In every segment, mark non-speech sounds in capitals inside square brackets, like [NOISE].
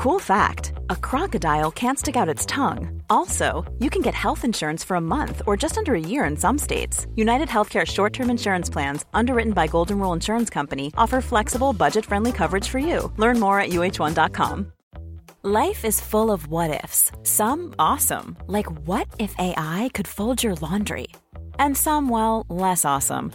Cool fact a crocodile can't stick out its tongue. Also, you can get health insurance for a month or just under a year in some states. United Healthcare short term insurance plans, underwritten by Golden Rule Insurance Company, offer flexible, budget friendly coverage for you. Learn more at uh1.com. Life is full of what ifs, some awesome, like what if AI could fold your laundry? And some, well, less awesome,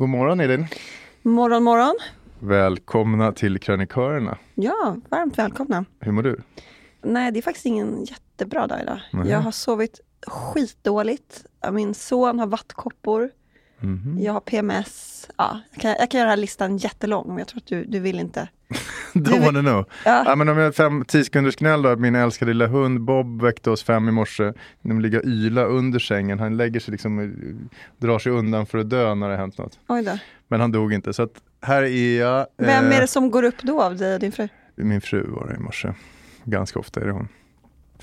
God morgon Elin. Morgon, morgon. Välkomna till Krönikörerna. Ja, varmt välkomna. Hur mår du? Nej, det är faktiskt ingen jättebra dag idag. Mhm. Jag har sovit skitdåligt. Min son har vattkoppor. Mhm. Jag har PMS. Ja, jag, kan, jag kan göra den här listan jättelång, men jag tror att du, du vill inte. [LAUGHS] Don't wanna know. Ja. Ja, men om jag fem, tio sekunders gnäll då, min älskade lilla hund Bob väckte oss fem i morse. De ligger och yla under sängen. Han lägger sig liksom, eh, drar sig undan för att dö när det har hänt något. Oj då. Men han dog inte. Så att här är jag. Vem Eh, är det som går upp då av dig och din fru? Min fru var det i morse. Ganska ofta är det hon.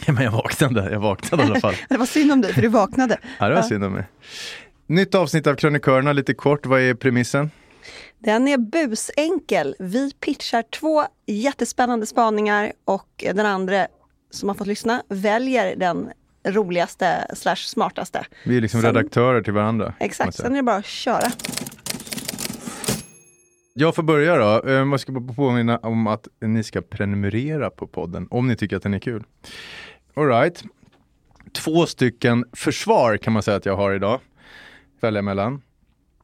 Ja, men jag vaknade, jag vaknade i alla fall. [LAUGHS] Det var synd om dig, för du vaknade. Ja, det var synd om mig. Nytt avsnitt av Krönikörerna, lite kort. Vad är premissen? Den är busenkel. Vi pitchar två jättespännande spaningar och den andra som har fått lyssna väljer den roligaste slash smartaste. Vi är liksom Sen- redaktörer till varandra. Exakt, sen är det bara att köra. Jag får börja då. Eh, Jag ska bara påminna om att ni ska prenumerera på podden om ni tycker att den är kul. All right. Två stycken försvar kan man säga att jag har idag. Välja mellan.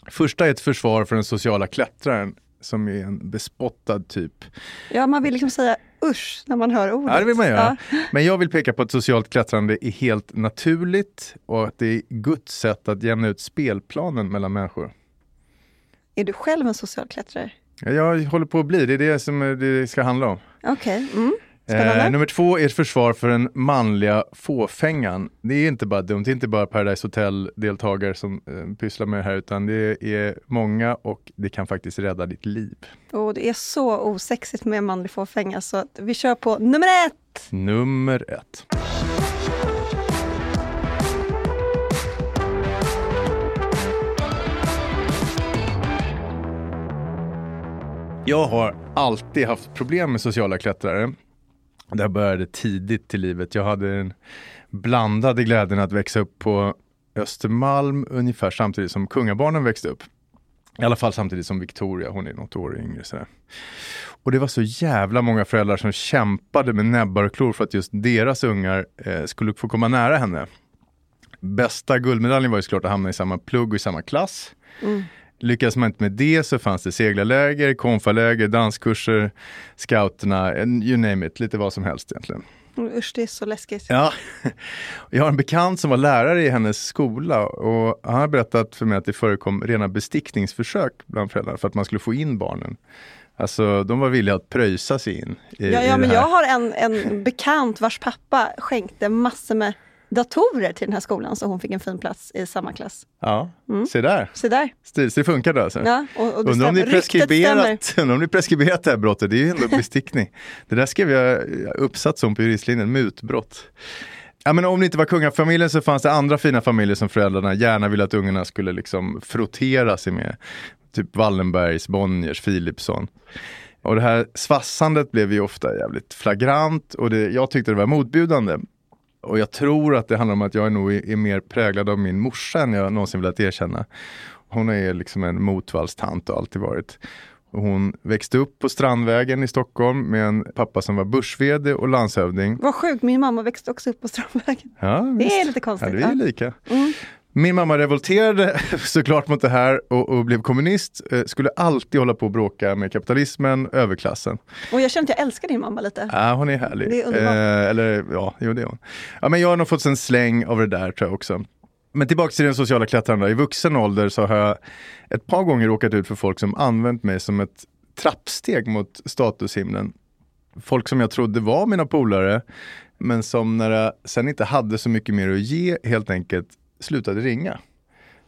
Första är ett försvar för den sociala klättraren som är en bespottad typ. Ja, man vill liksom säga usch när man hör ordet. Ja, det vill man göra. Ja. [LAUGHS] Men jag vill peka på att socialt klättrande är helt naturligt och att det är Guds sätt att jämna ut spelplanen mellan människor. Är du själv en social klättrare? Ja, Jag håller på att bli, det är det som det ska handla om. Okej, mm. Eh, nummer två är ett försvar för den manliga fåfängan. Det är inte bara dumt, det är inte bara Paradise Hotel-deltagare som eh, pysslar med det här utan det är många och det kan faktiskt rädda ditt liv. Och det är så osexigt med manlig fåfänga så att vi kör på nummer ett! Nummer ett. Jag har alltid haft problem med sociala klättrare. Det här började tidigt i livet. Jag hade den blandade glädjen att växa upp på Östermalm ungefär samtidigt som kungabarnen växte upp. I alla fall samtidigt som Victoria, hon är något år yngre. Sådär. Och det var så jävla många föräldrar som kämpade med näbbar och klor för att just deras ungar eh, skulle få komma nära henne. Bästa guldmedaljen var ju såklart att hamna i samma plugg och i samma klass. Mm lyckas man inte med det så fanns det seglarläger, konfaläger, danskurser, scouterna, you name it, lite vad som helst egentligen. Usch, det är så läskigt. Ja, [LAUGHS] jag har en bekant som var lärare i hennes skola och han har berättat för mig att det förekom rena bestickningsförsök bland föräldrar för att man skulle få in barnen. Alltså de var villiga att pröjsa sig in. I, ja, ja i men jag har en, en bekant vars pappa skänkte massor med datorer till den här skolan så hon fick en fin plats i samma klass. Ja, se där. Så där. Stiligt, det funkar alltså. Ja, och, och Undrar om stämmer. preskriberat, undrar om är preskriberat det här brottet, det är ju ändå bestickning. det där skrev jag uppsats om på juristlinjen, mutbrott. Ja, men om det inte var kungafamiljen så fanns det andra fina familjer som föräldrarna gärna ville att ungarna skulle liksom frottera sig med. Typ Wallenbergs, Bonniers, Philipsson. Och det här svassandet blev ju ofta jävligt flagrant och det, jag tyckte det var motbjudande. Och jag tror att det handlar om att jag är nog är mer präglad av min morsa än jag någonsin velat erkänna. Hon är liksom en motvallstant och alltid varit. Hon växte upp på Strandvägen i Stockholm med en pappa som var börs och landshövding. Vad sjukt, min mamma växte också upp på Strandvägen. Ja, Det är lite konstigt, Ja, det är ja. lika. Mm. Min mamma revolterade [LAUGHS] såklart mot det här och, och blev kommunist. Eh, skulle alltid hålla på och bråka med kapitalismen, överklassen. Och jag känner att jag älskar din mamma lite. Ja, hon är härlig. Det är underbart. Eh, eller ja, jo det är hon. Ja, men jag har nog fått en släng av det där tror jag också. Men tillbaka till den sociala klättraren. I vuxen ålder så har jag ett par gånger råkat ut för folk som använt mig som ett trappsteg mot statushimlen. Folk som jag trodde var mina polare, men som när jag sen inte hade så mycket mer att ge helt enkelt slutade ringa.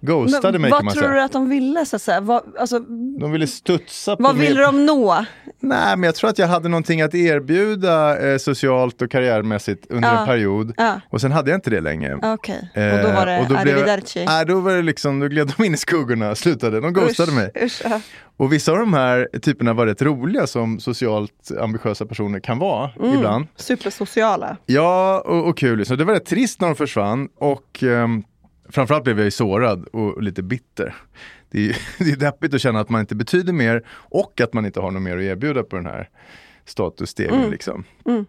Ghostade Men mig kan vad man tror säga. du att de ville? Så att säga? Vad, alltså, De ville studsa på vad mer- ville de nå? Nej, men jag tror att jag hade någonting att erbjuda eh, socialt och karriärmässigt under Ja. en period. Ja. Och sen hade jag inte det längre. Okej, Eh, och då var det och blev- arrivederci. Nej, då var det liksom, då gled de in i skuggorna, slutade, de ghostade Usch, mig. usch, ja. Och vissa av de här typerna var rätt roliga som socialt ambitiösa personer kan vara Mm. ibland. Supersociala. Ja, och, och kul. Så det var rätt trist när de försvann och ehm, framförallt blev jag ju sårad och, lite bitter. Det är, ju- [LAUGHS] det är deppigt att känna att man inte betyder mer och att man inte har något mer att erbjuda på den här statusstegen. Liksom. Mm.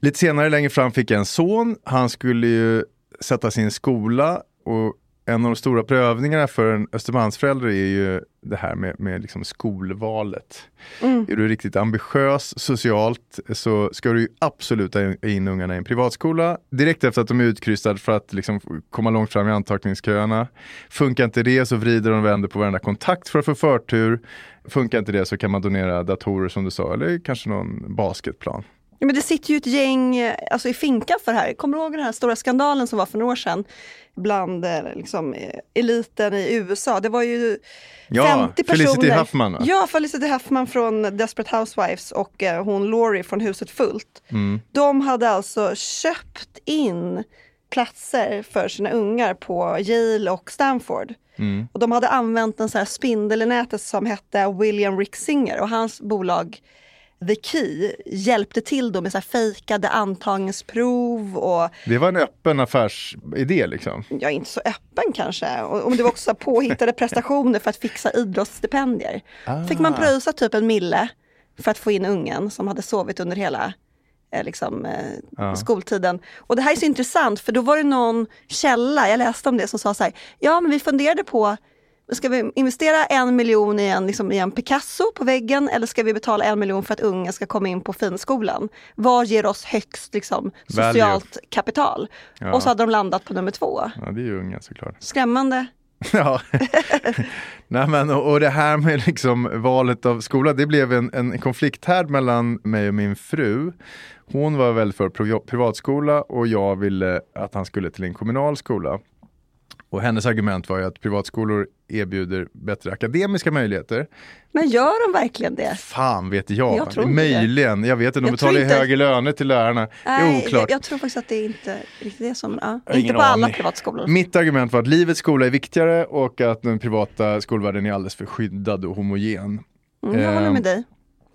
Lite senare längre fram fick jag en son. Han skulle ju sätta sin skola och en av de stora prövningarna för en Östermalmsförälder är ju det här med, med liksom skolvalet. Mm. Är du riktigt ambitiös socialt så ska du absolut ha in ungarna i en privatskola direkt efter att de är utkryssade för att liksom komma långt fram i antagningsköerna. Funkar inte det så vrider de och vänder på varenda kontakt för att få förtur. Funkar inte det så kan man donera datorer som du sa eller kanske någon basketplan. Ja, men det sitter ju ett gäng eh, alltså, i finkan för det här. Kommer du ihåg den här stora skandalen som var för några år sedan? Bland eh, liksom, eh, eliten i USA. Det var ju Ja, 50 personer. Felicity Huffman, va? Ja, Felicity Huffman från Desperate Housewives och eh, hon Laurie från Huset Fullt. Mm. De hade alltså köpt in platser för sina ungar på Yale och Stanford. Mm. Och de hade använt en sån här spindel i nätet som hette William Rick Singer och hans bolag The Key hjälpte till då med så här fejkade antagningsprov och Det var en öppen affärsidé liksom. ja, inte så öppen kanske. Och, och det var också påhittade prestationer för att fixa idrottsstipendier. Fick man pröjsa typ en mille för att få in ungen som hade sovit under hela eh, liksom, eh, Ja. skoltiden. Och det här är så intressant för då var det någon källa, jag läste om det, som sa så här, ja men vi funderade på Ska vi investera en miljon i en, liksom, i en Picasso på väggen eller ska vi betala en miljon för att ungen ska komma in på finskolan? Vad ger oss högst liksom, Value. socialt kapital? Ja. Och så hade de landat på nummer två. Ja, det är ju unga såklart. Skrämmande. [LAUGHS] Ja. [LAUGHS] Nej, men, och, och det här med liksom valet av skola, det blev en, en konflikthärd mellan mig och min fru. Hon var väl för priva- privatskola och jag ville att han skulle till en kommunal skola. Och hennes argument var ju att privatskolor erbjuder bättre akademiska möjligheter. Men gör de verkligen det? Fan vet jag. Jag tror det. Möjligen, jag vet inte, de betalar ju högre löner till lärarna. det är Nej, oklart. jag, jag tror faktiskt att det är inte riktigt det som, ja. Inte på alla privatskolor. Mitt argument var att livets skola är viktigare och att den privata skolvärlden är alldeles för skyddad och homogen. Mm, jag håller Ehm, med dig.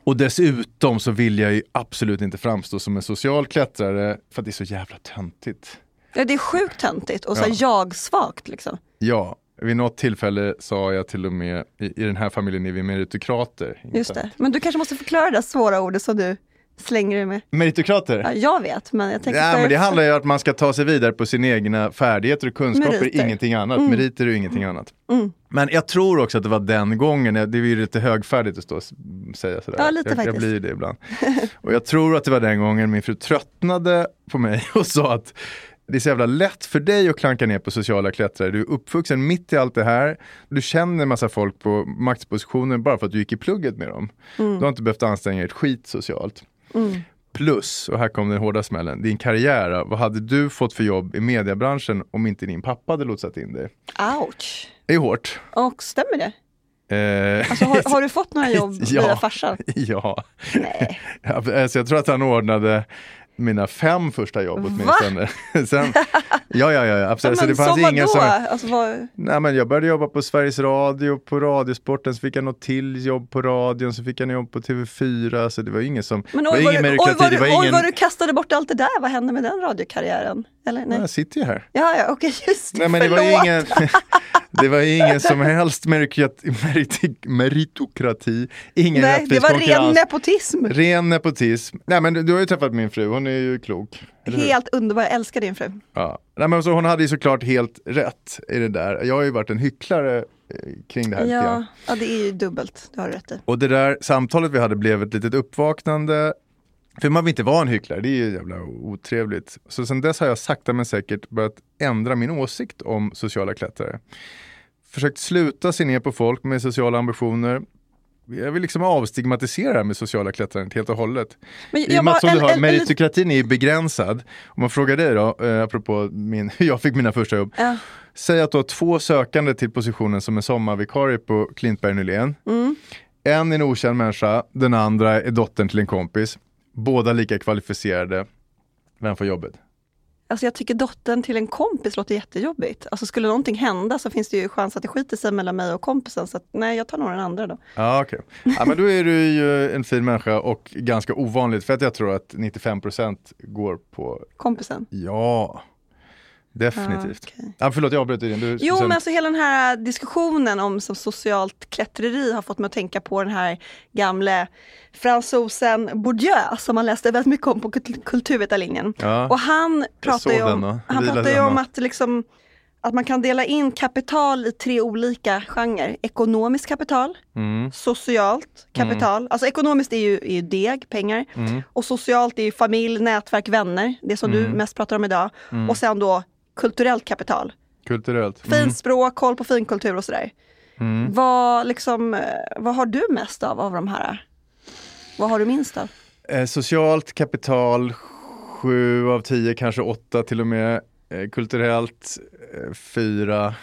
Och dessutom så vill jag ju absolut inte framstå som en social klättrare för att det är så jävla töntigt. Ja, det är sjukt töntigt och så Ja. jag-svagt liksom. Ja, vid något tillfälle sa jag till och med i, i den här familjen är vi meritokrater. Just det. Men du kanske måste förklara det där svåra ordet som du slänger du med? Meritokrater? Ja, jag vet, men jag tänker Ja, men det handlar ju om att man ska ta sig vidare på sina egna färdigheter och kunskaper, Meriter. ingenting annat. Meriter är ingenting annat. Mm. Men jag tror också att det var den gången, det är ju lite högfärdigt att stå och säga sådär. Ja, lite jag, jag faktiskt. blir det ibland. Och jag tror att det var den gången min fru tröttnade på mig och sa att det är så jävla lätt för dig att klanka ner på sociala klättrare. Du är uppvuxen mitt i allt det här. Du känner massa folk på maktspositioner bara för att du gick i plugget med dem. Mm. Du har inte behövt anstränga ett skit socialt. Plus, och här kom den hårda smällen, din karriär. Vad hade du fått för jobb i mediebranschen om inte din pappa hade lotsat in dig? Ouch. Det är hårt. Och stämmer det? Eh, Alltså, har, har du fått några [LAUGHS] jobb Ja. via farsan? [LAUGHS] ja. Nej. [LAUGHS] Alltså jag tror att han ordnade mina fem första jobb åtminstone. [LAUGHS] Sen, ja, ja, ja, absolut. Ja, så men det fanns ingen som... Alltså, vad... Nej, men jag började jobba på Sveriges Radio, på Radiosporten, så fick jag något till jobb på radion, så fick jag jobb på TV4, så det var ingen som... Men det var oj, vad ingen du, oj, det du, var oj ingen... vad du kastade bort allt det där, vad hände med den radiokarriären? Eller nej? Jag sitter ju här. Ja, ja, okej, just det, Nej, men det var förlåt. ingen, [LAUGHS] det var ingen som helst meritokrati, ingen Nej, det var ren nepotism. Ren nepotism. Nej men du, har ju träffat min fru, hon är ju klok. Helt underbar, jag älskar din fru. Ja. Nej, men så hon hade ju såklart helt rätt i det där. Jag har ju varit en hycklare eh, kring det här Ja, ja, det är ju dubbelt, det har du rätt i. Och det där samtalet vi hade blev ett litet uppvaknande. För man vill inte vara en hycklare, det är ju jävla otrevligt. Så sen dess har jag sakta men säkert börjat ändra min åsikt om sociala klättrare. Försökt sluta se ner på folk med sociala ambitioner. Jag vill liksom avstigmatisera det här med sociala klättrandet helt och hållet. Men I och med att som du en- meritokratin är ju begränsad. Om man frågar dig då, eh, apropå min, hur [LAUGHS] jag fick mina första jobb. Ja. Säg att du har två sökande till positionen som en sommarvikarie på Klintberg Nylén. Mm. En är en okänd människa, den andra är dottern till en kompis. Båda lika kvalificerade. Vem får jobbet? Alltså jag tycker dottern till en kompis låter jättejobbigt. Alltså skulle någonting hända så finns det ju chans att det skiter sig mellan mig och kompisen. Så att, nej, jag tar nog den andra då. Ja, okej. Ja, men då är du ju en fin människa och ganska ovanligt för att jag tror att 95% går på Kompisen. ja. Definitivt. Ah, okej. ja, förlåt, jag avbröt dig. Du, Jo, sen- men alltså hela den här diskussionen om som socialt klättreri har fått mig att tänka på den här gamle fransosen Bourdieu som man läste väldigt mycket om på kult- kulturvetarlinjen. Ja. Och han pratar ju om, han pratar ju om att, liksom, att man kan dela in kapital i tre olika genrer. Ekonomiskt kapital, Mm. socialt kapital. Alltså ekonomiskt är ju, är ju deg, pengar. Mm. Och socialt är ju familj, nätverk, vänner. Det som du mest pratar om idag. Och sen då kulturellt kapital. Kulturellt. Fint Mm. språk, koll på finkultur och sådär. Mm. Vad, liksom, eh, vad har du mest av, av de här? Vad har du minst av? Eh, socialt kapital, sju av tio, kanske åtta till och med. Eh, kulturellt, eh, fyra.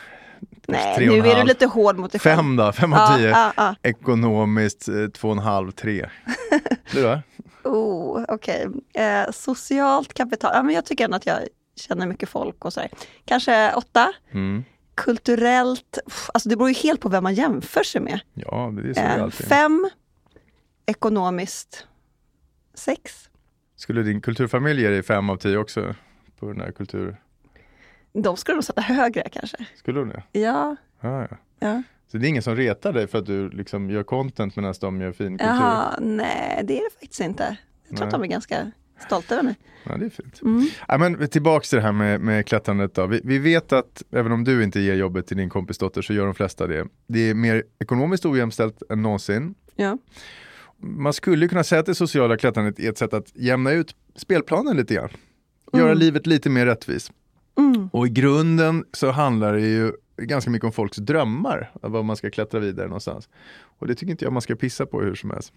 Nej, tre nu är du lite hård mot dig själv. Fem då, fem av Ja, tio. ja, ja. Ekonomiskt, eh, två och en halv, tre. [LAUGHS] Du då? Oh, Okej, eh, socialt kapital. Ja, men jag tycker ändå att jag känner mycket folk och sådär. Kanske åtta. Mm. Kulturellt, alltså det beror ju helt på vem man jämför sig med. Ja, det är så Eh, alltid. fem. Ekonomiskt, sex. Skulle din kulturfamilj ge dig fem av tio också? På den här kultur... De skulle nog sätta högre kanske. Skulle hon det? Ja, Ja, ja. ja. Så det är ingen som retar dig för att du liksom gör content medan de gör fin kultur? Jaha, nej det är det faktiskt inte. Jag tror Nej. att de är ganska stolta över mig. Ja, det är fint. Mm. Ja, men tillbaks till det här med, med klättrandet då. Vi, vi vet att även om du inte ger jobbet till din kompis dotter så gör de flesta det. Det är mer ekonomiskt ojämställt än någonsin. Ja. Man skulle kunna säga att det sociala klättrandet är ett sätt att jämna ut spelplanen lite grann. Göra livet lite mer rättvist. Mm. Och i grunden så handlar det ju ganska mycket om folks drömmar. Vad man ska klättra vidare någonstans. Och det tycker inte jag man ska pissa på hur som helst.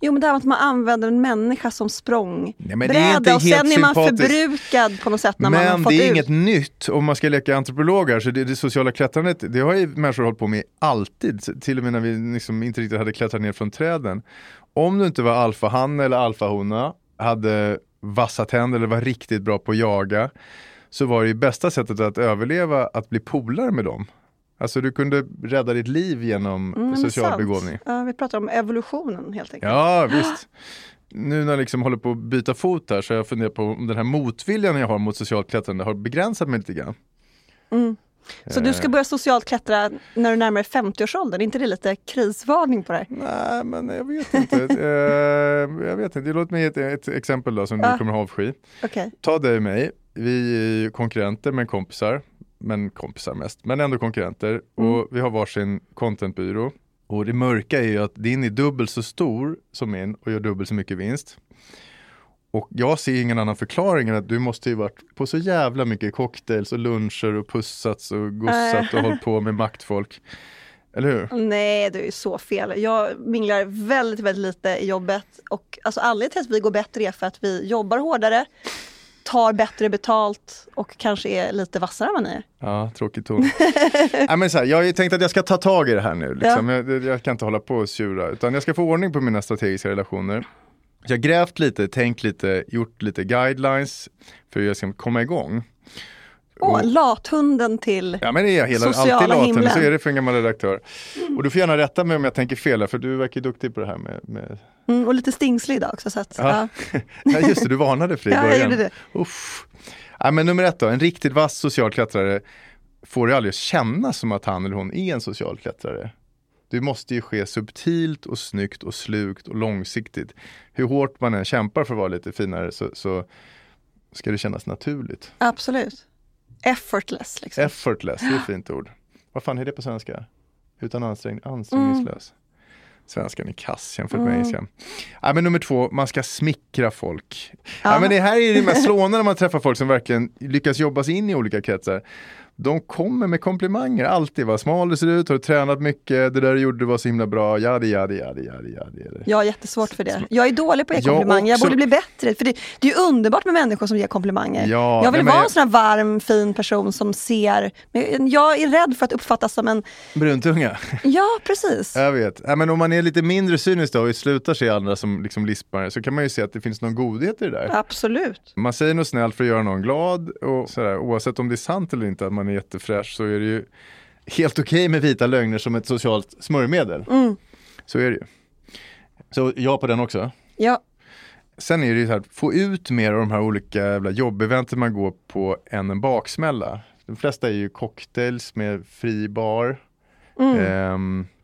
Jo men det här med att man använder en människa som språng Nej, men det är inte och sen är man förbrukad på något sätt när man har Men fått det är ut. inget nytt om man ska leka antropologer. Så det, det sociala klättrandet, det har ju människor hållit på med alltid. Till och med när vi liksom inte riktigt hade klättrat ner från träden. Om du inte var alfahanne eller alfahona, hade vassa tänder eller var riktigt bra på att jaga. Så var det ju bästa sättet att överleva att bli polare med dem. Alltså du kunde rädda ditt liv genom Mm, social sant. begåvning. Ja, vi pratar om evolutionen helt enkelt. Ja, visst. Nu när jag liksom håller på att byta fot här så har jag funderat på om den här motviljan jag har mot socialt klättrande har begränsat mig lite grann. Mm. Så du ska börja socialt klättra när du närmar dig 50-årsåldern, är inte det lite krisvarning på det här? Nej, men jag vet inte. [LAUGHS] eh, jag vet inte. Låt mig ge ett, ett exempel då som Ja. du kommer ha avsky. Okej. Ta dig och mig. Vi är konkurrenter men kompisar. Men kompisar mest, men ändå konkurrenter. Mm. Och vi har varsin contentbyrå. Och det mörka är ju att din är dubbelt så stor som min och gör dubbelt så mycket vinst. Och jag ser ingen annan förklaring än att du måste ju varit på så jävla mycket cocktails och luncher och pussats och gossat och hållit på med maktfolk. Eller hur? Nej, det är ju så fel. Jag minglar väldigt, väldigt lite i jobbet och alltså anledningen till att vi går bättre är för att vi jobbar hårdare, tar bättre betalt och kanske är lite vassare än vad ni är. Ja, tråkig ton. Nej, men så här, jag har ju tänkt att jag ska ta tag i det här nu. Liksom. Jag, jag kan inte hålla på och tjura, utan jag ska få ordning på mina strategiska relationer. Jag har grävt lite, tänkt lite, gjort lite guidelines för hur jag ska komma igång. Åh, Och- lathunden till... Ja men det är hela, Sociala alltid laten, himlen. så är det för en gammal redaktör. Och du får gärna rätta mig om jag tänker fel, för du verkar duktig på det här med, med... Mm, och lite stingslig idag också. Så att, Ja. ja. [LAUGHS] Just det, du varnade i Ja, jag gjorde det. Uff. Ja, men nummer ett då, en riktigt vass social klättrare får det aldrig kännas som att han eller hon är en social klättrare. Det måste ju ske subtilt och snyggt och slukt och långsiktigt. Hur hårt man än kämpar för att vara lite finare så, så ska det kännas naturligt. Absolut. Effortless liksom. Effortless, det är ett fint ord. Vad fan är det på svenska? Utan ansträngning, ansträngningslös. Svenskan är kass jämfört med engelskan. Ja, men nummer två, man ska smickra folk. Ja. Ja. men det här är det mest [LAUGHS] slående när man träffar folk som verkligen lyckas jobba sig in i olika kretsar. De kommer med komplimanger, alltid. Vad smal du ser ut, har du tränat mycket, det där du gjorde var så himla bra, jadi, jadi, jadi, jadi, jadi. Jag har jättesvårt för det. Jag är dålig på att ge Jag komplimanger. Jag borde bli bättre. För det, det är underbart med människor som ger komplimanger. Ja, jag vill vara jag- en sån här varm, fin person som ser. Men jag är rädd för att uppfattas som en... Bruntunga. Ja, precis. Jag vet. Ja, men om man är lite mindre cynisk då och slutar se andra som liksom lispar så kan man ju se att det finns någon godhet i det där. Absolut. Man säger något snällt för att göra någon glad och sådär, oavsett om det är sant eller inte att man är jättefräsch så är det ju helt okej med vita lögner som ett socialt smörjmedel. Mm. Så är det ju. Så ja på den också. Ja, Sen är det ju så här, få ut mer av de här olika jävla jobbeventen man går på än en baksmälla. De flesta är ju cocktails med fri bar. Ehm, Ja,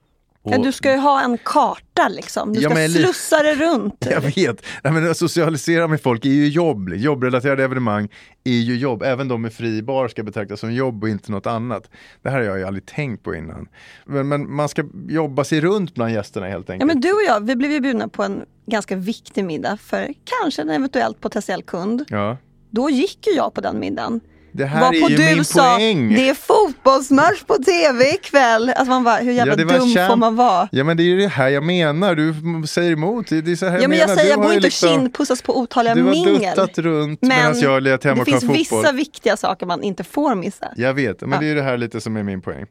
och- du ska ju ha en karta liksom. Du Ja, ska slussa det runt. [LAUGHS] Jag vet, Nej, men att socialisera med folk är ju jobb. Jobbrelaterade evenemang är ju jobb. Även de med fri bar ska betraktas som jobb och inte något annat. Det här har jag ju aldrig tänkt på innan. Men, men man ska jobba sig runt bland gästerna helt Ja, enkelt. men du och jag, vi blev ju bjudna på en ganska viktig middag för kanske en eventuellt potentiell kund. Ja. Då gick ju jag på den middagen. Det här Varpå är ju du min sa, poäng. det är fotbollsmatch på tv ikväll. Alltså man bara, hur jävla det var dum får man vara? Ja men det är ju det här jag menar, du säger emot. Det är så här Ja, men jag menar. säger, jag ju inte liksom- kindpussas på otaliga Du har mingel. duttat runt Men medan jag har legat hemma det och kollat finns fotboll. vissa viktiga saker man inte får missa. Jag vet, men Ja. det är ju det här lite som är min poäng.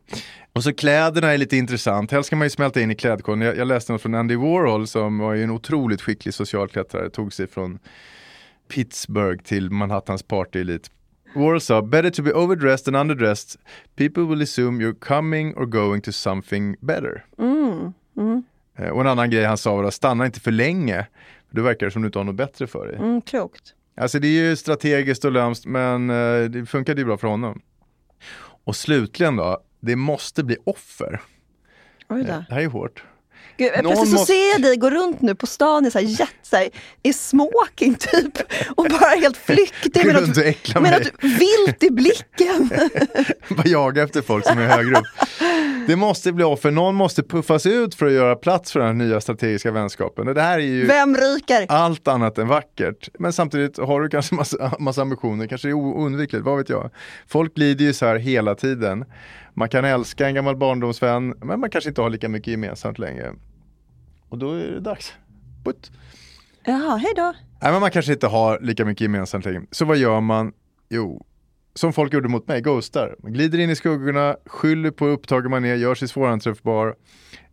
Och så kläderna är lite intressant, helst ska man ju smälta in i klädkoden. Jag, jag läste något från Andy Warhol som var ju en otroligt skicklig socialklättrare, tog sig från Pittsburgh till Manhattans party sa, better to be overdressed than underdressed. People will assume you're coming or going to something better. Eh, Och en annan grej han sa var, att stanna inte för länge. För då verkar det som du inte har något bättre för dig. Mm, klokt. Alltså det är ju strategiskt och lömskt men eh, det funkade ju bra för honom. Och slutligen då, det måste bli offer. Oj då. Det här är ju hårt. Gud, Någon så måste- ser jag dig gå runt nu på stan i, så här, jet, så här, i smoking typ och bara helt flyktig med äckla med något vilt i blicken. [LAUGHS] Bara jaga efter folk som är högre upp. Det måste bli offer, någon måste puffas ut för att göra plats för den här nya strategiska vänskapen. Det här är ju Vem ryker? allt annat än vackert. Men samtidigt har du kanske massa, [LAUGHS] massa ambitioner, kanske det är oundvikligt, vad vet jag. Folk lider ju så här hela tiden. Man kan älska en gammal barndomsvän, men man kanske inte har lika mycket gemensamt längre. Och då är det dags. Putt. Jaha, hej då. Nej, men man kanske inte har lika mycket gemensamt längre. Så vad gör man? Jo, som folk gjorde mot mig, ghostar. Man glider in i skuggorna, skyller på upptagen man är, gör sig svåranträffbar.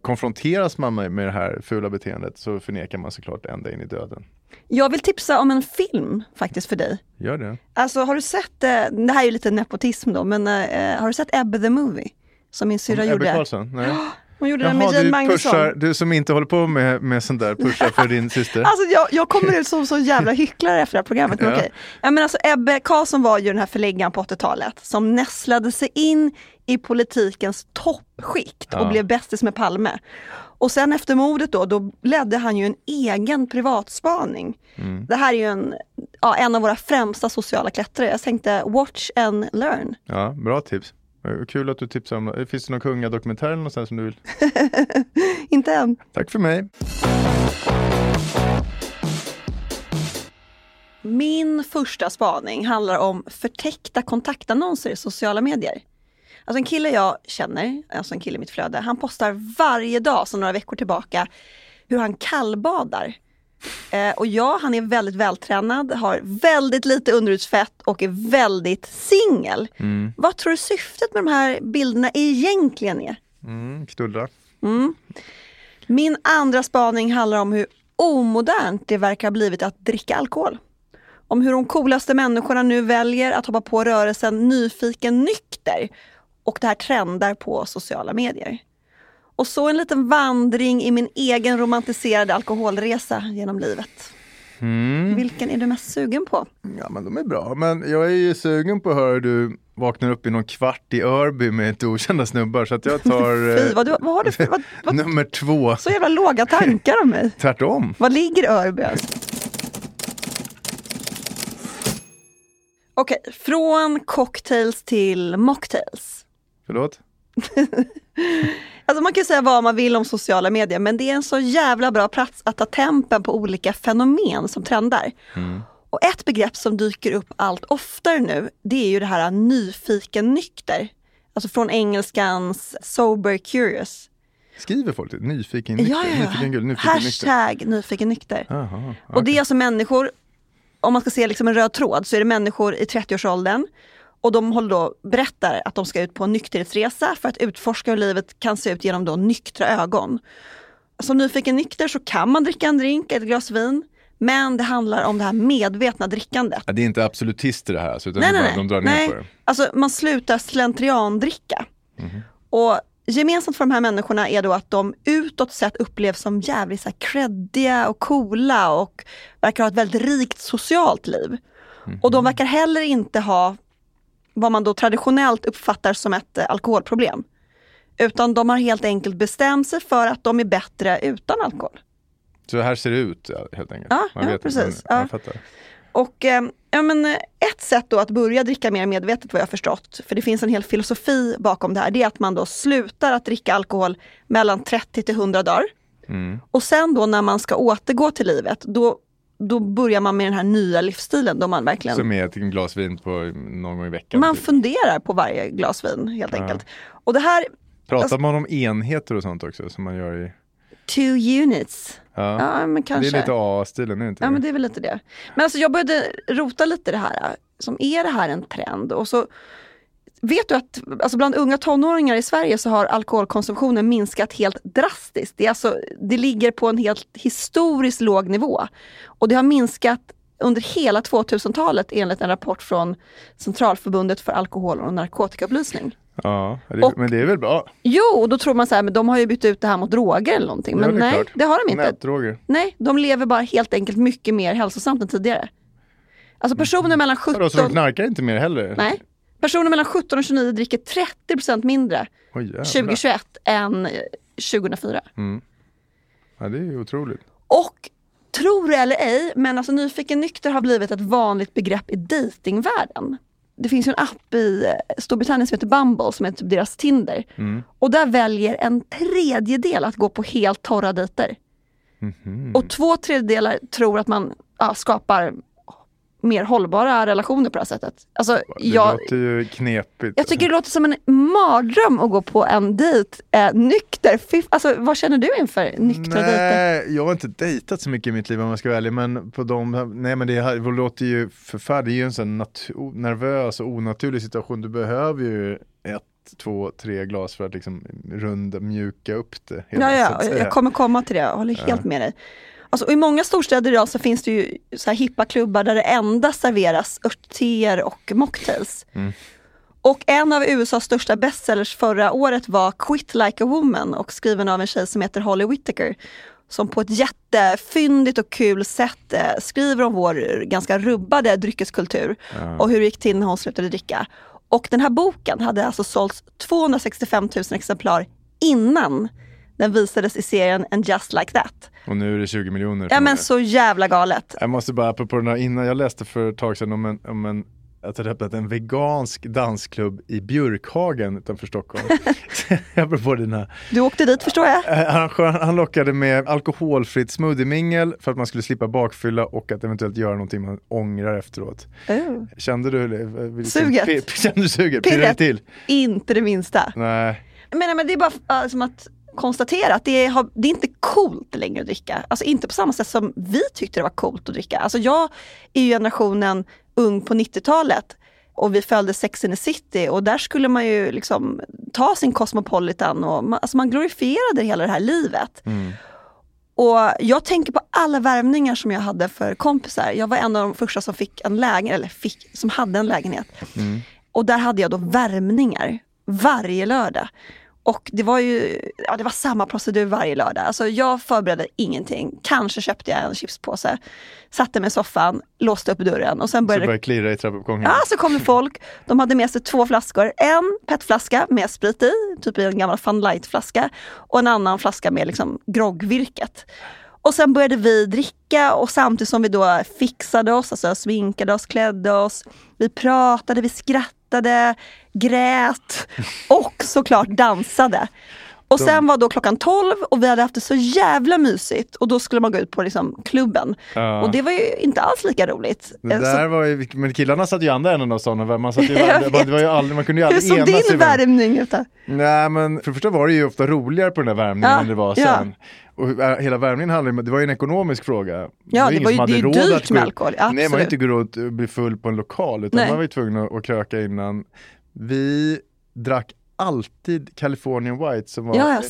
Konfronteras man med, med det här fula beteendet så förnekar man såklart ända in i döden. Jag vill tipsa om en film faktiskt för dig. Gör det. Alltså har du sett, eh, det här är ju lite nepotism då, men eh, har du sett Ebbe the Movie? Som min syrra Ebbe gjorde. Carlsson? Nej. [GASPS] Hon gjorde den med Jaha, Jane du, Magnusson. pushar, du som inte håller på med, med sånt där, pushar för din [LAUGHS] syster. Alltså jag, jag kommer ut som så [LAUGHS] jävla hycklare efter det här programmet. Men Ja. okej. ja, men alltså, Ebbe Carlsson var ju den här förläggaren på 80-talet som nästlade sig in i politikens toppskikt och Ja. blev bästis med Palme. Och sen efter mordet då, då ledde han ju en egen privatspaning. Mm. Det här är ju en, ja, en av våra främsta sociala klättrare. Jag tänkte watch and learn. Ja, bra tips. Eh, Kul att du tipsar om det. Finns det någon kungadokumentär eller någonstans som du vill? [LAUGHS] Inte än. Tack för mig. Min första spaning handlar om förtäckta kontaktannonser i sociala medier. Alltså en kille jag känner, alltså en kille i mitt flöde, han postar varje dag sedan några veckor tillbaka hur han kallbadar. Eh, och ja, han är väldigt vältränad, har väldigt lite underhudsfett och är väldigt singel. Mm. Vad tror du syftet med de här bilderna egentligen är? Mm, knulla. Min andra spaning handlar om hur omodernt det verkar ha blivit att dricka alkohol. Om hur de coolaste människorna nu väljer att hoppa på rörelsen nyfiken nykter och det här trendar på sociala medier. Och så en liten vandring i min egen romantiserade alkoholresa genom livet. Mm. Vilken är du mest sugen på? Ja men de är bra. Men jag är ju sugen på att höra hur du vaknar upp i någon kvart i Örby med ett okända snubbar. Så att jag tar [LAUGHS] Fy, vad, du, vad har du för, vad, vad, nummer två. så jävla låga tankar om mig? Tvärtom. Var ligger Örby? Okej, från cocktails till mocktails. Förlåt? [LAUGHS] Alltså man kan säga vad man vill om sociala medier men det är en så jävla bra plats att ta tempen på olika fenomen som trendar. Och ett begrepp som dyker upp allt oftare nu det är ju det här nyfiken nykter. Alltså från engelskans sober curious. Skriver folk det? Nyfiken nykter? Ja, ja. Nyfiken guld, nyfiken nykter? Hashtag nyfiken nykter. Jaha, Och det är alltså människor, om man ska se liksom en röd tråd, så är det människor i 30-årsåldern och de håller då, berättar att de ska ut på en nykterhetsresa för att utforska hur livet kan se ut genom då nyktra ögon. Som nyfiken nykter så kan man dricka en drink, ett glas vin, men det handlar om det här medvetna drickandet. Ja, det är inte absolutister det här alltså, utan Nej, nej, bara, nej. de drar ner nej. på det. Alltså man slutar slentriandricka. Mhm. Och gemensamt för de här människorna är då att de utåt sett upplevs som jävligt så creddiga och coola och verkar ha ett väldigt rikt socialt liv. Och de verkar heller inte ha vad man då traditionellt uppfattar som ett eh, alkoholproblem. Utan de har helt enkelt bestämt sig för att de är bättre utan alkohol. Så här ser det ut helt enkelt. Ja, Man ja, vet, precis. Man, Ja. Och eh, ja, men, eh, ett sätt då att börja dricka mer medvetet vad jag förstått, för det finns en hel filosofi bakom det här, det är att man då slutar att dricka alkohol mellan 30 till 100 dagar. Mm. Och sen då när man ska återgå till livet, då, då börjar man med den här nya livsstilen då man verkligen Som är ett glas vin på någon gång i veckan. man typ. funderar på varje glas vin helt Ja. enkelt. Och det här, Pratar alltså- man om enheter och sånt också som man gör i... two units, Ja, ja men det kanske. är lite A-stilen, är det inte Ja det? men det är väl lite det. Men alltså jag började rota lite i det här, som är det här en trend? Och så vet du att alltså bland unga tonåringar i Sverige så har alkoholkonsumtionen minskat helt drastiskt. Det, är alltså, det ligger på en helt historiskt låg nivå. Och det har minskat under hela 2000-talet enligt en rapport från Centralförbundet för alkohol och narkotikaupplysning. Ja, det, Och- men det är väl bra? Jo, och då tror man så här, men de har ju bytt ut det här mot droger eller någonting. Ja, Men det är nej, klart. det har de inte. Nätdroger. Nej, de lever bara helt enkelt mycket mer hälsosamt än tidigare. Alltså personer mellan Mm. Vadå, så de 17, knarkar inte mer heller? nej, personer mellan 17 och 29 dricker 30% mindre Oj, jävlar. 2021 än eh, 2004. Mm. Ja, det är ju otroligt. Och tro det eller ej, men alltså nyfiken nykter har blivit ett vanligt begrepp i datingvärlden. Det finns ju en app i eh, Storbritannien som heter Bumble som är typ deras Tinder. Mm. Och där väljer en tredjedel att gå på helt torra dejter. Mhm. Och två tredjedelar tror att man ja, skapar mer hållbara relationer på det här sättet. Alltså, Det jag, låter ju knepigt. jag tycker det låter som en mardröm att gå på en dejt eh, nykter. Fy, alltså, vad känner du inför nyktra dejter? Jag har inte dejtat så mycket i mitt liv om jag ska vara ärlig, men på de, nej men det här det låter ju förfärligt, det är ju en sån nat- o- nervös och onaturlig situation, du behöver ju ett, två, tre glas för att liksom runda, mjuka upp det. hela, Ja, ja, jag kommer komma till det, jag håller helt med dig. Alltså, I många storstäder idag så finns det ju så här hippa klubbar där det endast serveras örtteer och mocktails. Mm. Och en av USAs största bestsellers förra året var Quit Like a Woman och skriven av en tjej som heter Holly Whittaker som på ett jättefyndigt och kul sätt eh, skriver om vår ganska rubbade dryckeskultur Ja. och hur det gick till när hon slutade dricka. Och den här boken hade alltså sålts 265 000 exemplar innan den visades i serien And Just Like That. Och nu är det 20 miljoner. Ja men så jävla galet. Jag måste bara, apropå den här, innan jag läste för ett tag sedan om en, om en att det öppnat en vegansk dansklubb i Björkhagen utanför Stockholm. [LAUGHS] [LAUGHS] Apropå dina Du åkte dit förstår jag. Eh, han lockade med alkoholfritt smoothiemingel för att man skulle slippa bakfylla och att eventuellt göra någonting man ångrar efteråt. Oh. Kände du eh, Suget. Kände du suget? Pirret. till? Inte det minsta. Nej. Menar, men det är bara som att konstatera att det har- det är inte coolt längre att dricka. Alltså inte på samma sätt som vi tyckte det var coolt att dricka. Alltså jag är ju generationen ung på 90-talet och vi följde Sex and the City och där skulle man ju liksom ta sin Cosmopolitan och man, alltså man glorifierade hela det här livet. Mm. Och jag tänker på alla värvningar som jag hade för kompisar. Jag var en av de första som fick en lägenhet, eller fick, som hade en lägenhet. Mm. Och där hade jag då värmningar varje lördag. Och det var ju ja, det var samma procedur varje lördag. Alltså jag förberedde ingenting. Kanske köpte jag en chipspåse, satte mig i soffan, låste upp dörren och sen Så började började klirra i trappuppgången. Ja, så kom det folk. De hade med sig två flaskor. En petflaska med sprit i, typ i en gammal Fun Light-flaska. Och en annan flaska med liksom groggvirket. Och sen började vi dricka och samtidigt som vi då fixade oss, alltså sminkade oss, klädde oss. Vi pratade, vi skrattade, grät och såklart dansade. Och sen var då klockan 12 och vi hade haft det så jävla mysigt och då skulle man gå ut på liksom klubben. Ja. Och det var ju inte alls lika roligt. Det Eh, så- där var ju, men killarna satt ju i andra änden av sådana, man, satt ju, [LAUGHS] Jag man, det var ju aldrig, man kunde ju Hur såg din värmning ut? Nej men för det första var det ju ofta roligare på den där värmningen Ja, än det var ja. sen. Och äh, hela värmningen handlade om, det var ju en ekonomisk fråga. Ja, det var det hade ju råd dyrt att med alkohol, Nej man var absolut. inte gå runt och bli full på en lokal utan Nej. man var ju tvungen att, att kröka innan. Vi drack alltid Californian White som var Ja,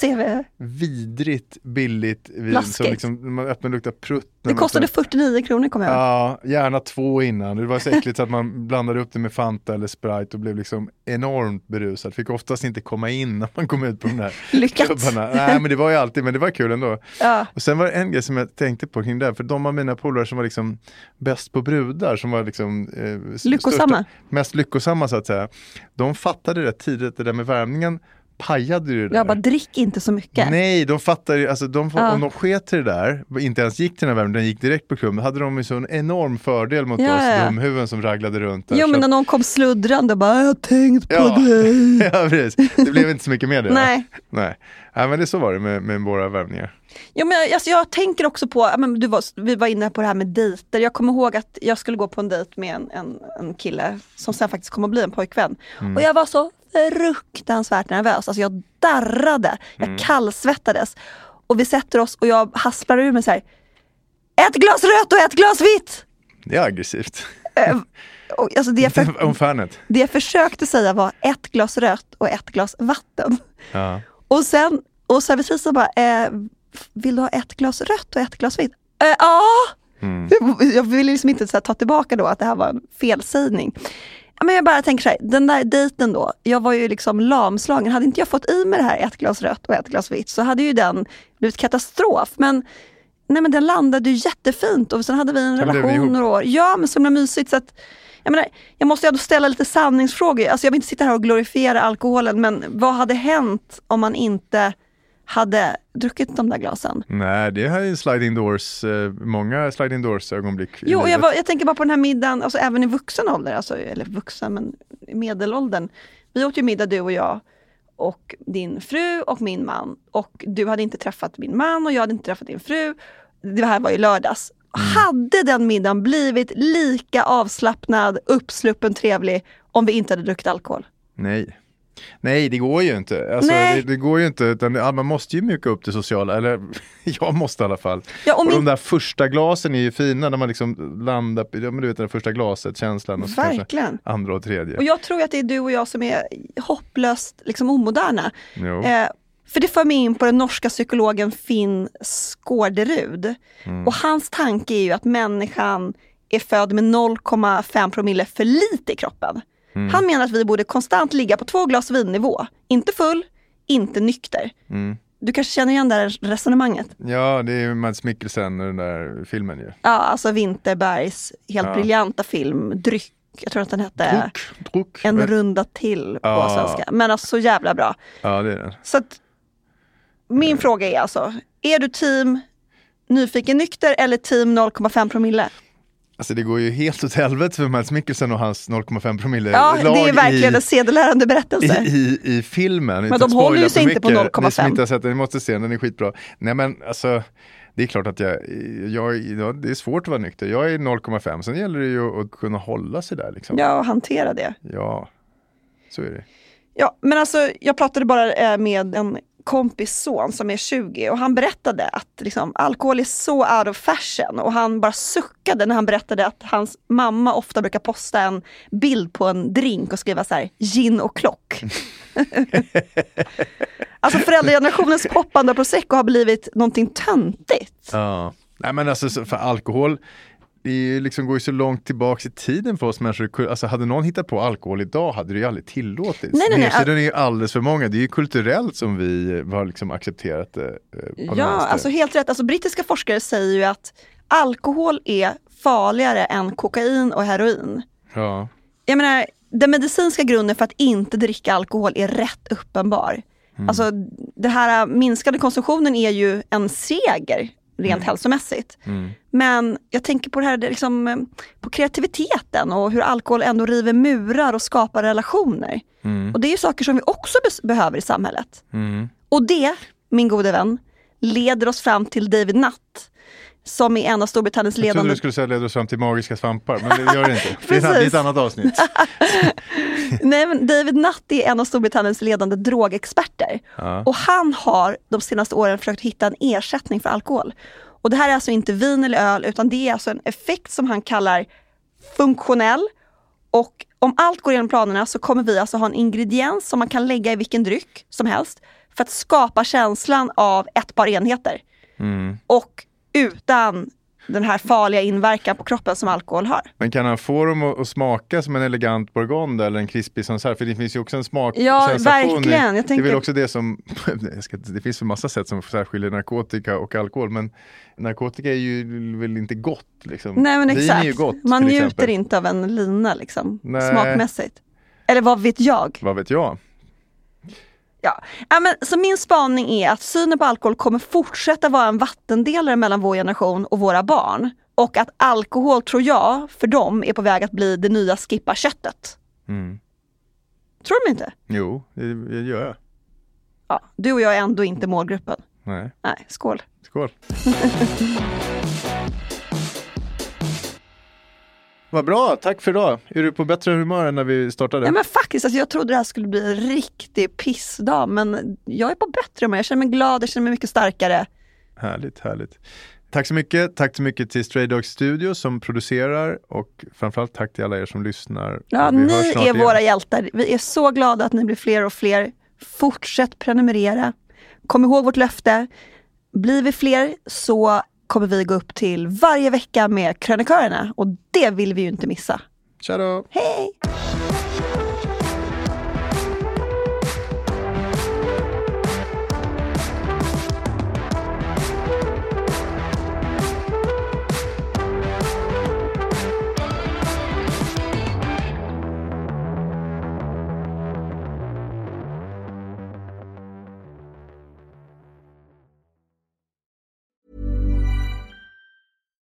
vidrigt billigt vin Blaskigt. som liksom, man öppnade och luktade prutt. Det kostade öppnade. 49 kronor kommer jag ihåg. Ja, gärna två innan. Det var så äckligt så att man blandade upp det med Fanta eller Sprite och blev liksom enormt berusad. Fick oftast inte komma in när man kom ut på de där [LAUGHS] klubbarna. Nej men det var ju alltid, men det var kul ändå. Ja. Och sen var det en grej som jag tänkte på kring det, här, för de av mina polare som var liksom bäst på brudar, som var liksom eh, Lyckosamma. största- mest lyckosamma så att säga. De fattade rätt tidigt, det där med värmningen pajade ju det Jag där. bara, drick inte så mycket. Nej, de fattar ju, alltså de, Ja. om de sket i det där, inte ens gick till den här värmen, den gick direkt på klubben, hade de ju så en enorm fördel mot Ja, oss ja. dumhuvuden som raglade runt där. Jo men när någon kom sluddrande och bara, jag har tänkt på Ja. dig. [LAUGHS] ja, precis. Det blev inte så mycket med det. Nej. Nej. Nej, men det så var det med, med våra värvningar. Ja, men jag- alltså, jag tänker också på, men du var, vi var inne på det här med dejter. Jag kommer ihåg att jag skulle gå på en dejt med en, en, en kille som sen faktiskt kom att bli en pojkvän. Mm. Och jag var så fruktansvärt nervös. Alltså jag darrade, jag Mm. kallsvettades. Och vi sätter oss och jag hasplar ur mig så här. Ett glas rött och ett glas vitt! Det är aggressivt. Eh, och, alltså det, jag [LAUGHS] för, det jag försökte säga var ett glas rött och ett glas vatten. Ja. Och sen, och servitrisen bara, eh, vill du ha ett glas rött och ett glas vitt? Eh, Ja! Mm. Jag ville liksom inte så här, ta tillbaka då att det här var en felsägning. Men jag bara tänker så här, den där dejten då, jag var ju liksom lamslagen. Hade inte jag fått i mig det här ett glas rött och ett glas vitt så hade ju den blivit katastrof. Men, nej, men den landade ju jättefint och sen hade vi en relation några år. Ja, men så himla mysigt. Så att, jag, menar, jag måste ju ändå ställa lite sanningsfrågor. Alltså jag vill inte sitta här och glorifiera alkoholen, men vad hade hänt om man inte hade druckit de där glasen? Nej, det här är sliding doors, eh, många sliding doors ögonblick. i Jo, jag, var, jag tänker bara på den här middagen, alltså även i vuxen ålder, alltså, eller vuxen, men i medelåldern. Vi åt ju middag du och jag och din fru och min man. Och du hade inte träffat min man och jag hade inte träffat din fru. Det här var ju lördags. Hade den middagen blivit lika avslappnad, uppsluppen, trevlig om vi inte hade druckit alkohol? Nej. Nej, det går ju inte. Alltså, Nej. det, det går ju inte, utan man måste ju mjuka upp det sociala, eller [LAUGHS] jag måste i alla fall. Ja, och och min- de där första glasen är ju fina när man liksom landar, ja men du vet det första glaset, känslan och så Verkligen. andra och tredje. Och jag tror att det är du och jag som är hopplöst liksom, omoderna. Jo. Eh, för det för mig in på den norska psykologen Finn Skårderud. Mm. Och hans tanke är ju att människan är född med 0,5 promille för lite i kroppen. Mm. Han menar att vi borde konstant ligga på två glas vinnivå. Inte full, inte nykter. Mm. Du kanske känner igen det här resonemanget? Ja, det är ju Mads Mikkelsen och den där filmen ju. Ja, alltså Winterbergs helt Ja. briljanta film Dryck. Jag tror att den hette Druck, druck. En runda till på Ja. svenska. Men alltså så jävla bra. Ja, det är den. Så att, min fråga är alltså, är du team nyfiken nykter eller team 0,5 promille? Alltså det går ju helt åt helvete för Mads Mikkelsen och hans 0,5 promille Ja, det är verkligen i, en sedelärande berättelse. i, i, i filmen. Utan de håller ju sig inte på mycket. Ni som 0,5. inte har sett den, ni måste se den, den är skitbra. Nej men alltså, det är klart att jag, jag ja, det är svårt att vara nykter. Jag är 0,5, sen gäller det ju att kunna hålla sig där liksom. Ja, och hantera det. Ja, så är det. Ja, men alltså jag pratade bara eh, med en kompis son som är 20 och han berättade att liksom, alkohol är så out of fashion och han bara suckade när han berättade att hans mamma ofta brukar posta en bild på en drink och skriva så här gin och klock. [LAUGHS] alltså föräldragenerationens poppande av prosecco har blivit någonting töntigt. Ja. Nej men alltså för alkohol, det liksom går ju så långt tillbaks i tiden för oss människor. Alltså hade någon hittat på alkohol idag hade det ju aldrig tillåtits. Nej, nej, nej. Är ju alldeles för många. Det är ju kulturellt som vi har liksom accepterat det. eh, på Ja, alltså helt rätt. Alltså, brittiska forskare säger ju att alkohol är farligare än kokain och heroin. ja. Jag menar, den medicinska grunden för att inte dricka alkohol är rätt uppenbar. Alltså den här minskade konsumtionen är ju en seger rent hälsomässigt. Men jag tänker på det här liksom, eh, på kreativiteten och hur alkohol ändå river murar och skapar relationer. Och det är ju saker som vi också behöver i samhället. Mm. Och det, min gode vän, leder oss fram till David Nutt som är en av Storbritanniens Jag trodde ledande du skulle säga leda oss fram till magiska svampar, men det gör det inte. [LAUGHS] Det är, ett- annat avsnitt. [LAUGHS] Nej, men David Nutt är en av Storbritanniens ledande drogexperter. Ja. Och han har de senaste åren försökt hitta en ersättning för alkohol. Och det här är alltså inte vin eller öl utan det är alltså en effekt som han kallar funktionell. Och om allt går igenom planerna så kommer vi alltså ha en ingrediens som man kan lägga i vilken dryck som helst för att skapa känslan av ett par enheter. Mm. Och utan den här farliga inverkan på kroppen som alkohol har. Men kan han få dem att, att smaka som en elegant bourgogne eller en krispig sån här? För det finns ju också en smak Ja, sensation verkligen. Jag Det är tänker- väl också det som, [LAUGHS] ska, det finns ju massa sätt som särskiljer narkotika och alkohol, men narkotika är ju väl inte gott liksom. Nej men Vin exakt. är ju gott Man njuter exempel. inte av en lina liksom, Nej. smakmässigt. Eller vad vet jag? Vad vet jag? Ja. Ja, men, så min spaning är att synen på alkohol kommer fortsätta vara en vattendelare mellan vår generation och våra barn. Och att alkohol, tror jag, för dem är på väg att bli det nya skippa köttet. Mm. Tror de inte? Jo, det, det gör jag. Ja, du och jag är ändå inte målgruppen. Nej, Nej, skål. skål. [LAUGHS] Vad bra, tack för idag. Är du på bättre humör än när vi startade? Ja, men faktiskt, alltså, jag trodde det här skulle bli en riktig pissdag men jag är på bättre humör. Jag känner mig glad, jag känner mig mycket starkare. Härligt, härligt. Tack så mycket. Tack så mycket till Stray Dogs Studio som producerar och framförallt tack till alla er som lyssnar. Ja, ni är igen. våra hjältar. Vi är så glada att ni blir fler och fler. Fortsätt prenumerera. Kom ihåg vårt löfte. Blir vi fler så kommer vi gå upp till varje vecka med krönikörerna och det vill vi ju inte missa. Tja då! Hej!